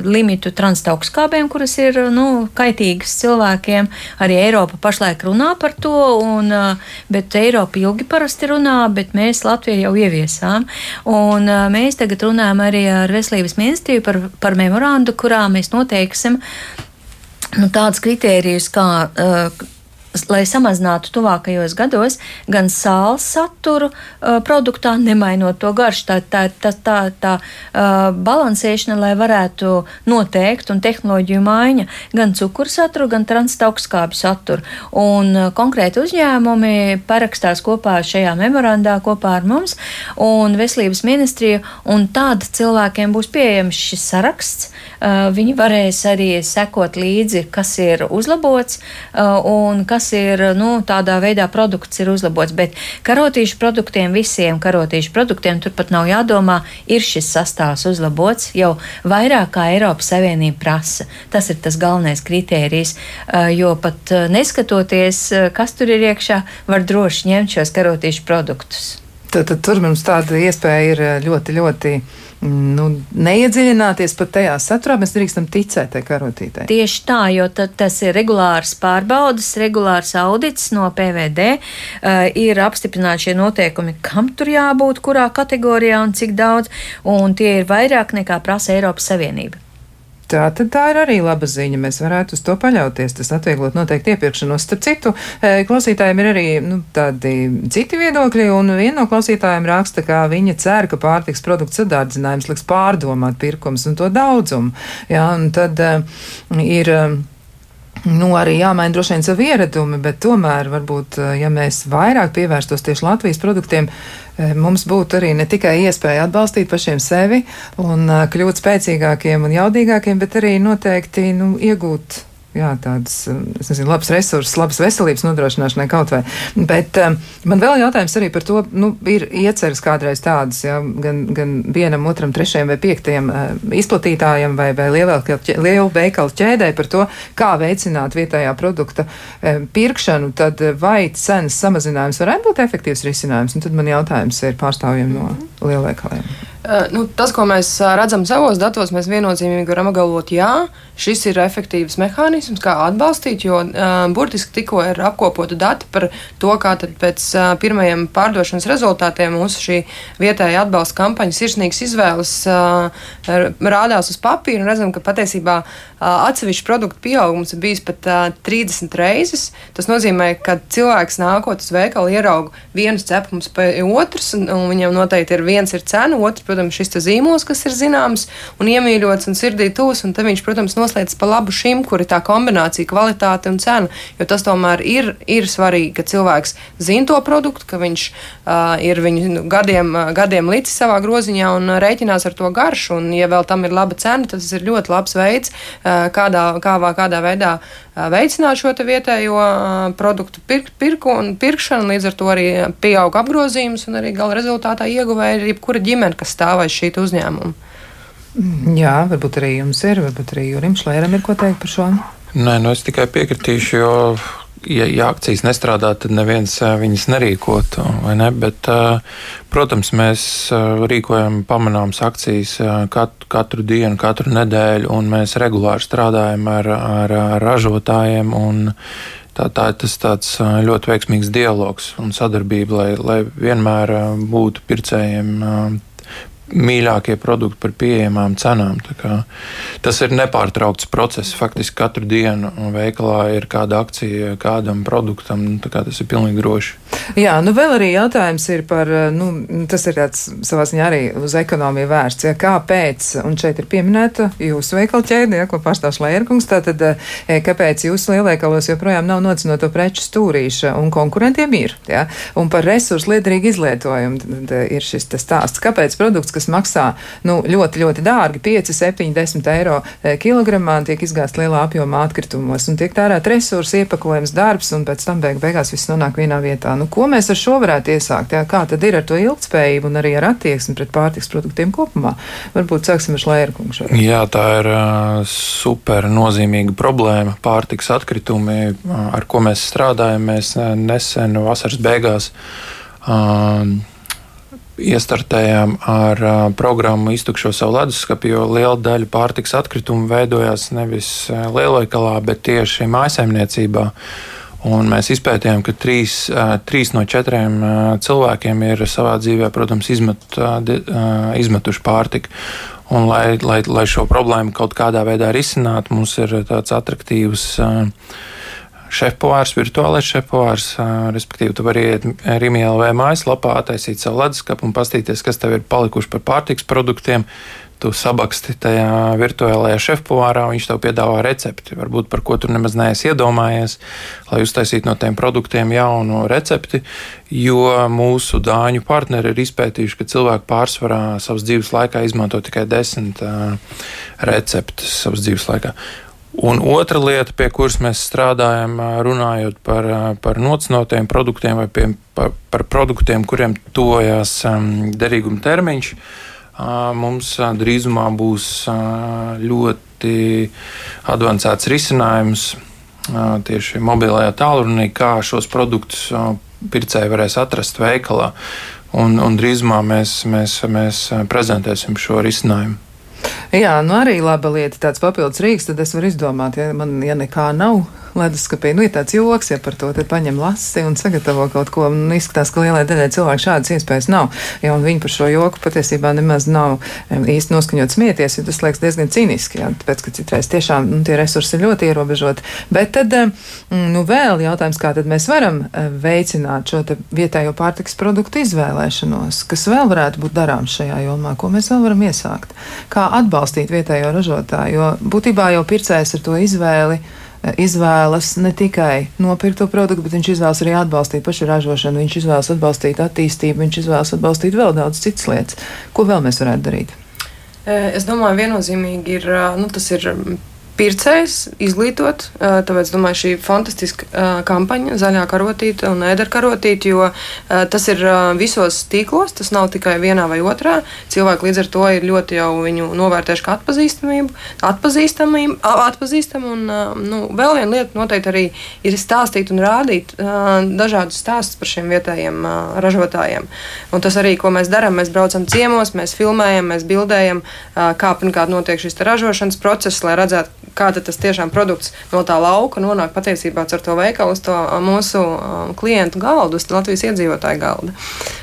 limitu transtaukskābēm, kuras ir nu, kaitīgas cilvēkiem. Arī Eiropa pašlaik runā par to, un, bet Eiropa ilgi parasti runā, bet mēs Latviju jau ieviesām. Un, mēs tagad runājam arī ar Veselības ministriju par, par memorandu, kurā mēs noteiksim nu, tādus kritērijus, kā uh, lai samazinātu tuvākajos gados gan sāls saturu uh, produktā, nemainot to garšu. Tā ir tā, tā, tā, tā uh, balansēšana, lai varētu noteikt un tehnoloģiju maiņa gan cukuru saturu, gan transtaukskābi saturu. Un uh, konkrēti uzņēmumi parakstās kopā šajā memorandā kopā ar mums un veselības ministriju, un tad cilvēkiem būs pieejams šis saraksts. Uh, viņi varēs arī sekot līdzi, kas ir uzlabots uh, un kas tas ir nu, tādā veidā produkts ir uzlabots. Bet karotīšu produktiem, visiem karotīšu produktiem, turpat nav jādomā, ir šis sastāvs uzlabots jau vairāk kā Eiropas Savienība prasa. Tas ir tas galvenais kritērijs, jo pat neskatoties, kas tur ir iekšā, var droši ņemt šos karotīšu produktus. Tad, tad tur mums tāda iespēja ir ļoti, ļoti nu, neiedziļināties pat tajā saturā, mēs drīkstam ticēt tai karotītei. Tieši tā, jo tas ir regulārs pārbaudas, regulārs audits no PVD, uh, ir apstiprināti šie noteikumi, kam tur jābūt, kurā kategorijā un cik daudz, un tie ir vairāk nekā prasa Eiropas Savienība. Tā tad tā ir arī laba ziņa. Mēs varētu uz to paļauties. Tas atvieglot noteikti iepirkšanos. Starp citu, e, klausītājiem ir arī nu, tādi citi viedokļi, un viena no klausītājiem raksta, ka viņa cer, ka pārtiks produktu sadārdzinājums liks pārdomāt pirkums un to daudzumu. Jā, un tad uh, ir. Uh, Nu, arī jāmaina droši vien savi ieradumi, bet tomēr, varbūt, ja mēs vairāk pievērstos tieši Latvijas produktiem, uh, mums būtu arī ne tikai iespēja atbalstīt pašiem sevi un eh, kļūt spēcīgākiem un jaudīgākiem, bet arī noteikti nu, iegūt jā, tādas, um, es nezinu, labas resursus, labas veselības nodrošināšanai kaut vai. Bet um, man vēl jautājums arī par to, nu, ir ieceras kādreiz tādas, jā, gan, gan vienam, otram, trešajam vai piektajam uh, izplatītājam vai, vai lielu veikalu ķēdē par to, kā veicināt vietējā produkta uh, pirkšanu, tad uh, vai cenas samazinājums varētu būt efektīvs risinājums? Un tad man jautājums ir pārstāvjiem no lielveikaliem. Uh, nu, tas, ko mēs uh, redzam savos datos, mēs viennozīmīgi varam apgalvot, jā, šis ir efektīvs mehānisms, kā atbalstīt, jo uh, burtiski tikko ir apkopota dati par to, kā pēc uh, pirmajiem pārdošanas rezultātiem mūsu šī vietējā atbalsta kampaņa sirsnīgas izvēles uh, rādās uz papīra un redzam, ka patiesībā uh, atsevišķu produktu pieaugums ir bijis pat uh, 30 reizes. Tas nozīmē, ka cilvēks nākot uz veikalu ieraugu vienus cepumus pie otrs, un, un viņam noteikti ir viens ir cena, otrs protams, šis zīmols, kas ir zināms un iemīļots un sirdī tūs, un tad viņš, protams, noslēdz pa labu šim, kur ir tā kombinācija kvalitāte un cena, jo tas tomēr ir, ir svarīgi, ka cilvēks zina to produktu, ka viņš uh, ir viņu nu, gadiem, gadiem līdzi savā groziņā un uh, rēķinās ar to garšu, un ja vēl tam ir laba cena, tad tas ir ļoti labs veids, uh, kādā, kāvā, kādā veidā uh, veicināt šo vietējo produktu pirk, pirku un pirkšanu, līdz ar to arī pieaug apgrozījums un arī gala rezultātā ieguvēja jebkura ģimene, kas stāv aiz šī uzņēmuma. Jā, varbūt arī jums ir, varbūt arī Jurim Šlēram ir ko teikt par šo. Nē, nu es tikai piekritīšu, jo, ja, ja akcijas nestrādā, tad neviens viņas nerīkotu. Ne? Bet, protams, mēs rīkojam pamanāmas akcijas katru, katru dienu, katru nedēļu, un mēs regulāri strādājam ar, ar, ar ražotājiem. Tā, tā ir tas ļoti veiksmīgs dialogs un sadarbība, lai, lai vienmēr būtu pircējiem mīļākie produkti par pieejamām cenām. Tas ir nepārtraukts process. Faktiski katru dienu veikalā ir kāda akcija kādam produktam. Nu, tas ir pilnīgi droši. Jā, nu vēl arī jautājums ir par, nu, tas ir tāds savā ziņā arī uz ekonomiju vērsts. Ja, kāpēc, un šeit ir pieminēta jūsu veikala ķēde, ja, ko pārstāv Šlērkungs, tātad e, kāpēc jūsu lielveikalos joprojām nav nocinoto preču stūrīša un konkurentiem ir, ja, un par resursu liederīgu izlietojumu ir šis stāsts. Kāpēc produkts, kas maksā nu, ļoti, ļoti dārgi, 5, 7, 10 eiro kilogramā, tiek izgāzt lielā apjomā atkritumos un tiek tērēt resursi, iepakojums, darbs, un pēc tam beig beigās viss nonāk vienā vietā. Nu, ko mēs ar šo varētu iesākt? Jā? Kā tad ir ar to ilgspējību un arī ar attieksmi pret pārtiks produktiem kopumā? Varbūt sāksim ar Šlērkungu. Jā, tā ir uh, super nozīmīga problēma. Pārtiks atkritumi, uh, ar ko mēs strādājam, mēs nesen vasaras beigās. Uh, iestartējām ar uh, programmu Iztukšo savu leduskapi, jo liela daļa pārtiks atkritumu veidojās nevis lielveikalā, bet tieši mājsaimniecībā. Un mēs izpētījām, ka trīs, uh, trīs no četriem uh, cilvēkiem ir savā dzīvē, protams, izmet, uh, izmetuši pārtiku. Un, lai, lai, lai šo problēmu kaut kādā veidā risinātu, mums ir tāds attraktīvs šefpavārs, virtuālais šefpavārs. Respektīvi, tu vari iet Rīgā mājaslapā, attaisīt savu leduskapu un paskatīties, kas tev ir palikuši par pārtiks produktiem. Tu sabaksti tajā virtuālajā šefpavārā, viņš tev piedāvā recepti, varbūt par ko tu nemaz neesi iedomājies, lai uztaisītu no tiem produktiem jaunu recepti. Jo mūsu dāņu partneri ir izpētījuši, ka cilvēki pārsvarā savas dzīves laikā izmanto tikai desmit receptes savas dzīves laikā. Un otra lieta, pie kuras mēs strādājam, runājot par, par nocnotiem produktiem vai pie, par, par produktiem, kuriem tojās um, derīguma termiņš, mums drīzumā būs ļoti avansēts risinājums tieši mobilajā tālrunī, kā šos produktus pircēji varēs atrast veikalā. Un, un drīzumā mēs, mēs, mēs prezentēsim šo risinājumu. Jā, nu arī laba lieta, tāds papildus rīks, tad es varu izdomāt, ja man ja nekā nav leduskapī. Nu, ir tāds joks, ja par to paņem lasi un sagatavo kaut ko. Un izskatās, ka lielai daļai cilvēku šādas iespējas nav. Ja, viņi par šo joku patiesībā nemaz nav īsti noskaņot smieties, jo tas liekas diezgan cīniski. Jā, tāpēc, ka citreiz tiešām nu, tie resursi ir ļoti ierobežoti. Bet tad, nu, vēl jautājums, kā tad mēs varam veicināt šo vietējo pārtiks produktu izvēlēšanos, kas vēl varētu būt darāms šajā jomā, ko mēs vēl varam iesākt. Kā atbalstīt vietējo ražotāju, jo būtībā jau pircējs ar to izvēli izvēlas ne tikai nopirkt to produktu, bet viņš izvēlas arī atbalstīt pašu ražošanu, viņš izvēlas atbalstīt attīstību, viņš izvēlas atbalstīt vēl daudz citas lietas. Ko vēl mēs varētu darīt? Es domāju, viennozīmīgi ir, nu, tas ir pircējs izglītot. Tāpēc, domāju, šī fantastiska kampaņa, zaļā karotīte un ēdera karotīte, jo tas ir visos tīklos, tas nav tikai vienā vai otrā. Cilvēki līdz ar to ir ļoti jau viņu novērtējuši kā atpazīstamību, atpazīstamību, atpazīstam. Un, nu, vēl viena lieta noteikti arī ir stāstīt un rādīt dažādus stāstus par šiem vietējiem ražotājiem. Un tas arī, ko mēs darām, mēs braucam ciemos, mēs filmējam, mēs bildējam, kā pirmkārt notiek šis ražošanas process, lai redzētu, kā tas tiešām produkts no tā lauka nonāk patiesībā ar to veikalu uz to mūsu klientu galdu, uz Latvijas iedzīvotāju galda.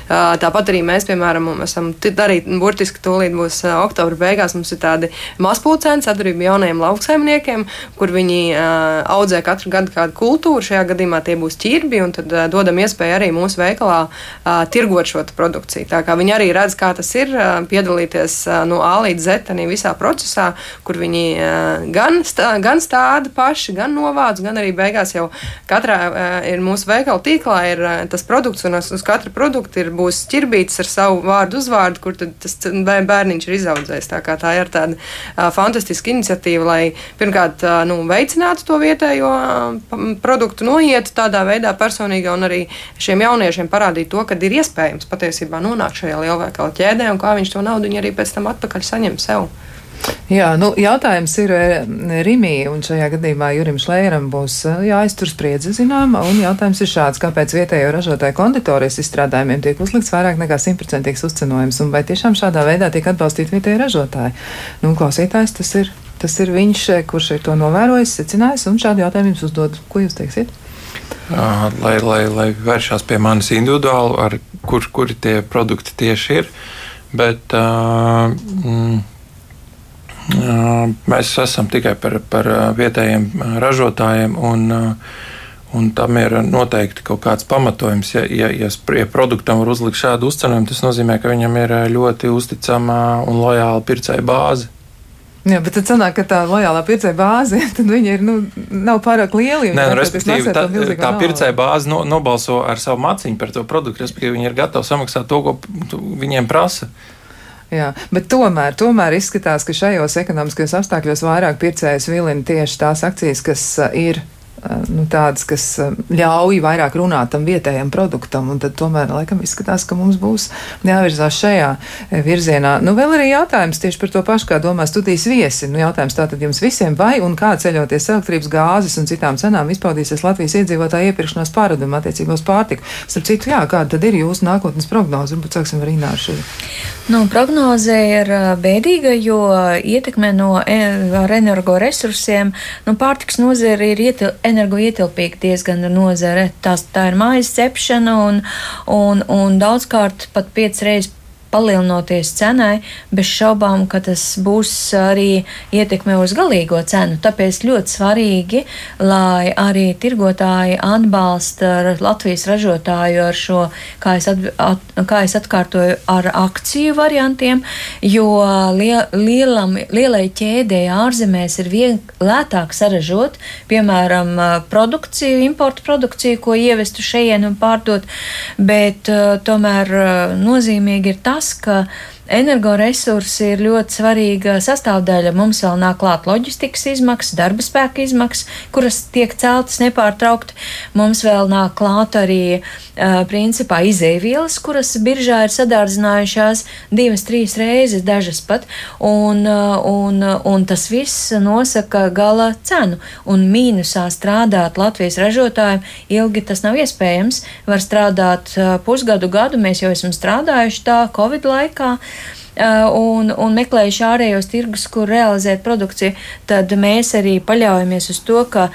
Tāpat arī mēs, piemēram, esam arī burtiski tūlīt būs oktobra beigās. Mums ir tādi mazpulcēni sadarbība jaunajiem lauksaimniekiem, kur viņi audzē katru gadu kādu kultūru. Šajā gadījumā tie būs ķirbi, un tad dodam iespēju arī mūsu veikalā tirgot šo produkciju. Tā kā viņi arī redz, kā tas ir piedalīties no A līdz Z visā procesā, kur viņi gan, stā, gan stāda paši, gan novāc, gan arī beigās jau katrā uh, ir mūsu veikala tīklā ir uh, tas produkts, un uz, uz katra produkta ir būs ķirbītis ar savu vārdu uzvārdu, kur tas bērniņš ir izaudzējis. Tā, tā ir tāda uh, fantastiska iniciatīva, lai pirmkārt uh, nu, veicinātu to vietējo uh, produktu noiet tādā veidā personīgā un arī šiem jauniešiem parādīt to, ka ir iespējams patiesībā nonākt šajā lielveikala ķēdē un kā viņš to naudu arī pēc tam atpakaļ saņem sev. Jā, nu, jautājums ir eh, Rimī, un šajā gadījumā Jurim Šlēram būs eh, jāiztur spriedze zināma, un jautājums ir šāds, kāpēc vietējo ražotāju konditorijas izstrādājumiem tiek uzlikts vairāk nekā simtprocentīgs uzcenojums, un vai tiešām šādā veidā tiek atbalstīti vietēji ražotāji? Nu, klausītājs tas ir, tas ir viņš, eh, kurš ir to novērojis, secinājis, un šādu jautājumu jums uzdod. Ko jūs teiksiet? Lai, lai, lai vēršās pie manis individuāli, ar kur, kuri tie produkti tieši ir. Bet, uh, mm, Mēs esam tikai par, par vietējiem ražotājiem. Un, Un tam ir noteikti kaut kāds pamatojums. Ja, ja, ja, ja produktam var uzlikt šādu uzcenojumu, tas nozīmē, ka viņam ir ļoti uzticama un lojāla pircēja bāze. Jā, bet tad sanāk, ka tā lojālā pircēja bāze, tad viņi ir, nu, nav pārāk lieli. Nē, nu, respektīvi, tā, tā pircēja bāze no, nobalso ar savu maciņu par to produktu, respektīvi, viņi ir gatavi samaksāt to, ko viņiem prasa. Jā, bet tomēr, tomēr izskatās, ka šajos ekonomiskajos apstākļos vairāk pircējus vilina tieši tās akcijas, kas uh, ir nu, tādas, kas ļauj vairāk runāt tam vietējam produktam, tad tomēr laikam izskatās, ka mums būs jāvirzās šajā virzienā. Nu, vēl arī jautājums tieši par to pašu, kā domā studijas viesi. Nu, jautājums tātad jums visiem, vai un kā ceļoties elektrības gāzes un citām cenām izpaudīsies Latvijas iedzīvotāju iepirkšanās pārāduma attiecībā uz pārtiku. Starp citu, jā, kāda tad ir jūsu nākotnes prognoze? Varbūt sāksim ar Ināšu. Nu, prognoze ir bēdīga, jo ietekme no e, energoresursiem, nu, pārtiks nozare ir ietil, energoietilpīga diezgan nozare. Tās, tā ir mājas cepšana un, un, un daudzkārt pat piecas reizes palielinoties cenai, bez šaubām, ka tas būs arī ietekme uz galīgo cenu. Tāpēc ļoti svarīgi, lai arī tirgotāji atbalsta Latvijas ražotāju ar šo, kā es, at, at, kā es atkārtoju, ar akciju variantiem, jo liel, lielam, lielai ķēdēji ārzemēs ir lētāk saražot, piemēram, produkciju, importu produkciju, ko ievestu šeit un pārdot, bet uh, tomēr uh, nozīmīgi ir tas, tas, ka Energoresursi ir ļoti svarīga sastāvdaļa. Mums vēl nāk klāt loģistikas izmaksas, darba spēka izmaksas, kuras tiek celtas nepārtraukti. Mums vēl nāk klāt arī principā izēvielas, kuras biržā ir sadārdzinājušās divas, trīs reizes, dažas pat, un, un, un tas viss nosaka gala cenu. Un mīnusā strādāt Latvijas ražotājiem ilgi tas nav iespējams. Var strādāt pusgadu, gadu, mēs jau esam strādājuši tā Covid laikā. Uh, un, un meklējuši ārējos tirgus, kur realizēt produkciju, tad mēs arī paļaujamies uz to, ka uh,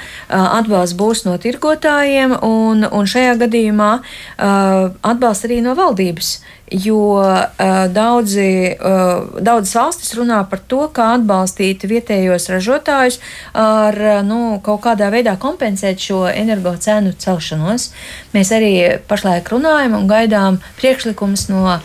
atbalsts būs no tirgotājiem, un, un šajā gadījumā uh, atbalsts arī no valdības. Jo uh, daudzi, uh, daudzas valstis runā par to, kā atbalstīt vietējos ražotājus ar nu, kaut kādā veidā kompensēt šo energo cenu celšanos. Mēs arī pašlaik runājam un gaidām priekšlikumus no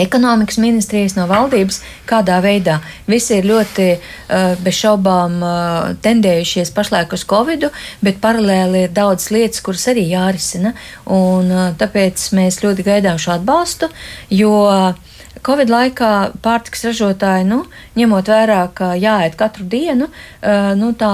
ekonomikas ministrijas, no valdības, kādā veidā. Visi ir ļoti uh, bez šaubām uh, tendējušies pašlaik uz Covid, bet paralēli ir daudz lietas, kuras arī jārisina. Un, uh, tāpēc mēs ļoti gaidām šo atbalstu, jo Covid laikā pārtiks ražotāji, nu, ņemot vērā, ka jāēd katru dienu, nu, tā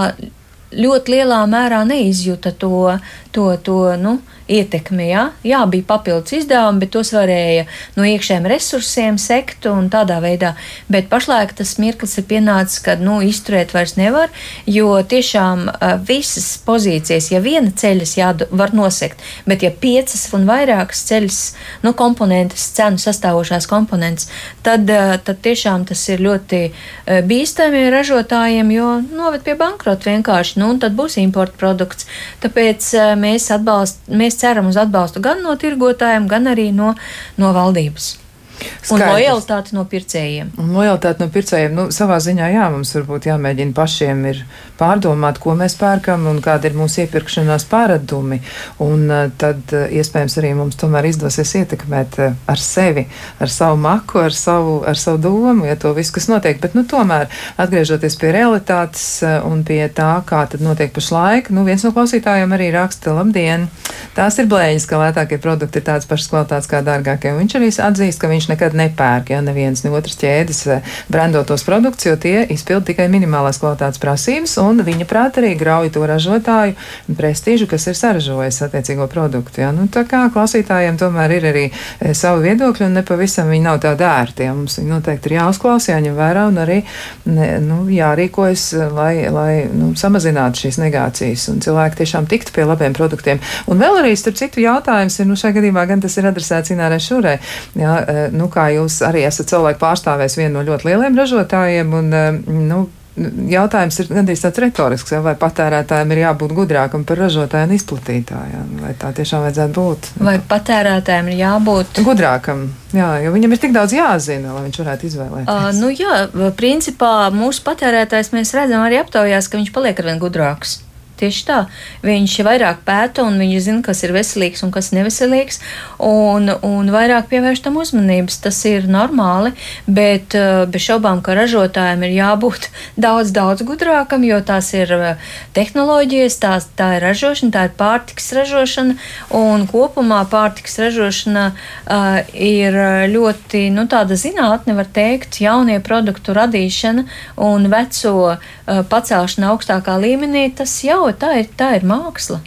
ļoti lielā mērā neizjuta to, to, to nu, ietekmi. Ja? Jā, bija papildus izdevumi, bet tos varēja no iekšējiem resursiem sekt un tādā veidā. Bet pašlaik tas mirklis ir pienācis, kad nu, izturēt vairs nevar, jo tiešām visas pozīcijas, ja viena ceļas jā, var nosekt, bet ja piecas un vairākas ceļas, nu, komponentes, cenu sastāvošās komponentes, tad, tad tiešām tas ir ļoti bīstami ražotājiem, jo noved pie bankrota vienkārši, nu, un tad būs importa produkts. Tāpēc mēs atbalstam, mēs ceram uz atbalstu gan no tirgotājiem, gan arī no, no valdības. Skaidrs. Un lojalitāti no pircējiem. Un lojalitāti no pircējiem. Nu, savā ziņā, jā, mums varbūt jāmēģina pašiem ir pārdomāt, ko mēs pērkam un kāda ir mūsu iepirkšanās pārādumi. Un uh, tad uh, iespējams arī mums tomēr izdosies ietekmēt uh, ar sevi, ar savu maku, ar savu, ar savu domu, ja to viss, kas notiek. Bet, nu, tomēr, atgriežoties pie realitātes un pie tā, kā tad notiek pašlaik, nu, viens no klausītājiem arī raksta, labdien, tās ir blēņas, ka lētākie produkti ir tādas pašas kvalitātes kā dārgākie. Un viņš arī atzīst, ka viņš nekad nepērk, ja neviens ne otrs ķēdes brandotos produktus, jo tie izpild tikai minimālās kvalitātes prasības. Un viņa prāt arī grauj to ražotāju prestīžu, kas ir saražojis attiecīgo produktu. Ja? Nu, tā kā klausītājiem tomēr ir arī e, savi viedokļi, un nepavisam viņi nav tādi ērti. Ja? Mums viņi noteikti ir jāuzklausa, jāņem vērā un arī ne, nu, jārīkojas, lai, lai nu, samazinātu šīs negācijas un cilvēki tiešām tiktu pie labiem produktiem. Un vēl arī, starp citu, jautājums ir, nu, šajā gadījumā gan tas ir adresēts Inārai Šūrai, ja, e, nu, kā jūs arī esat cilvēku pārstāvējis vienu no ļoti lieliem ražotājiem, un, e, nu, jautājums ir gandrīz tāds retorisks, vai patērētājiem ir jābūt gudrākam par ražotāju un izplatītājiem, vai tā tiešām vajadzētu būt. Vai patērētājiem ir jābūt gudrākam, jā, jo viņam ir tik daudz jāzina, lai viņš varētu izvēlēties. Uh, nu jā, principā mūsu patērētājs mēs redzam arī aptaujās, ka viņš paliek arvien gudrāks. Tieši tā. Viņš vairāk pēta un viņš zina, kas ir veselīgs un kas neveselīgs, un, un vairāk pievērš tam uzmanības. Tas ir normāli, bet uh, bez šaubām, ka ražotājiem ir jābūt daudz, daudz gudrākam, jo tās ir uh, tehnoloģijas, tās, tā ir ražošana, tā ir pārtiks ražošana, un kopumā pārtiks ražošana uh, ir ļoti nu, tāda zinātne, var teikt, jaunie produktu radīšana un veco pacelšana augstākā līmenī, tas jau tā ir, tā ir māksla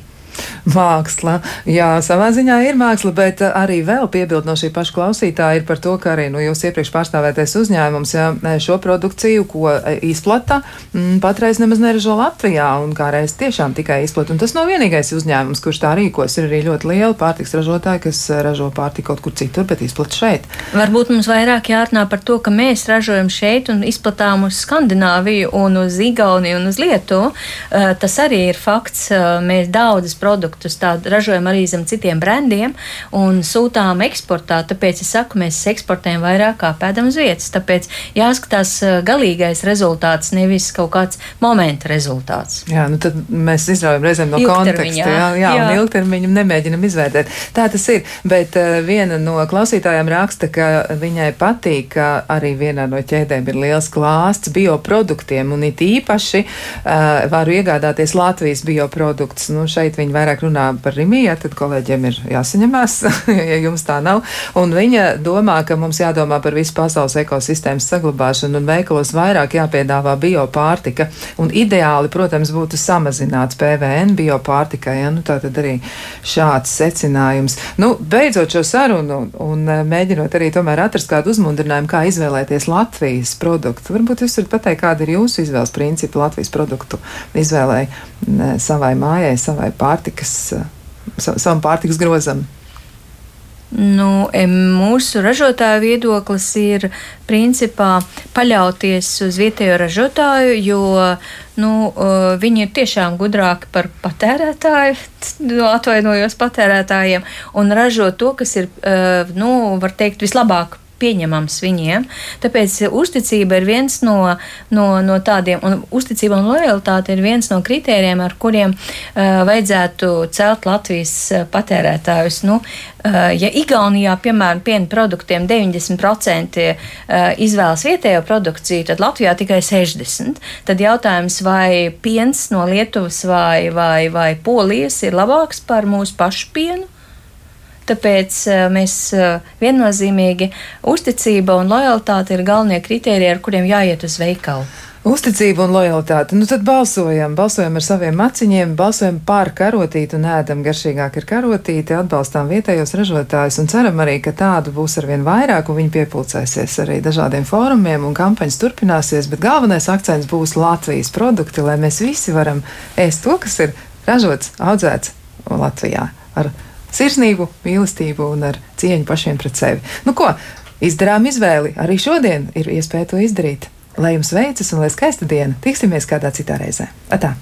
māksla. Jā, savā ziņā ir māksla, bet uh, arī vēl piebild no šī paša klausītāja ir par to, ka arī nu, jūs iepriekš pārstāvētais uzņēmums jā, šo produkciju, ko e, izplata, m, mm, patreiz nemaz neražo Latvijā un kā reiz tiešām tikai izplata. Un tas nav vienīgais uzņēmums, kurš tā rīkos. Ir arī ļoti liela pārtiks ražotāji, kas ražo pārtiku kaut kur citur, bet izplata šeit. Varbūt mums vairāk jārunā par to, ka mēs ražojam šeit un izplatām uz Skandināviju un uz Igauniju un uz Lietuvu. Tas arī ir fakts. Mēs daudzas produktus ražojam arī zem citiem brandiem un sūtām eksportā. Tāpēc es saku, mēs eksportējam vairāk kā pēdam uz vietas. Tāpēc jāskatās uh, galīgais rezultāts, nevis kaut kāds momenta rezultāts. Jā, nu tad mēs izraujam reizēm no konteksta. Jā, jā, jā. un ilgtermiņu nemēģinam izvērtēt. Tā tas ir. Bet uh, viena no klausītājām raksta, ka viņai patīk, ka arī vienā no ķēdēm ir liels klāsts bioproduktiem un it īpaši uh, varu iegādāties Latvijas bioproduktus. Nu, šeit viņi vairāk runā par Rimiju, tad kolēģiem ir jāsaņemās, ja jums tā nav. Un viņa domā, ka mums jādomā par visu pasaules ekosistēmas saglabāšanu un veikalos vairāk jāpiedāvā biopārtika. Un ideāli, protams, būtu samazināts PVN biopārtikai. Ja? Nu, tā tad arī šāds secinājums. Nu, beidzot šo sarunu un, eh, mēģinot arī tomēr atrast kādu uzmundrinājumu, kā izvēlēties Latvijas produktu. Varbūt jūs varat pateikt, kāda ir jūsu izvēles principi Latvijas produktu izvēlē savai mājai, savai pārtikas, savam pārtikas grozam? Nu, mūsu ražotāja viedoklis ir principā paļauties uz vietējo ražotāju, jo nu, viņi ir tiešām gudrāki par patērētāju, nu, atvainojos patērētājiem, un ražo to, kas ir, nu, var teikt, vislabāk pieņemams viņiem. Tāpēc uzticība ir viens no, no, no tādiem, un uzticība un lojalitāte ir viens no kritērijiem, ar kuriem uh, vajadzētu celt Latvijas patērētājus. Nu, uh, ja Igaunijā, piemēram, piena produktiem 90% izvēlas vietējo produkciju, tad Latvijā tikai 60%. Tad jautājums, vai piens no Lietuvas vai, vai, vai Polijas ir labāks par mūsu pašu pienu? Tāpēc eh, mēs eh, viennozīmīgi uzticība un lojalitāte ir galvenie kriteriji, ar kuriem jāiet uz veikalu. Uzticība un lojalitāte. Nu, tad balsojam, balsojam ar saviem maciņiem, balsojam par karotīti un ēdam garšīgāk ar karotīti, atbalstām vietējos ražotājus un ceram arī, ka tādu būs arvien vairāk un viņi piepulcēsies arī dažādiem fórumiem un kampaņas turpināsies, bet galvenais akcents būs Latvijas produkti, lai mēs visi varam ēst to, kas ir ražots, audzēts Latvijā ar sirsnību, mīlestību un ar cieņu pašiem pret sevi. Nu ko, izdarām izvēli. Arī šodien ir iespēja to izdarīt. Lai jums veicas un lai skaista diena, tiksimies kādā citā reizē. Atā!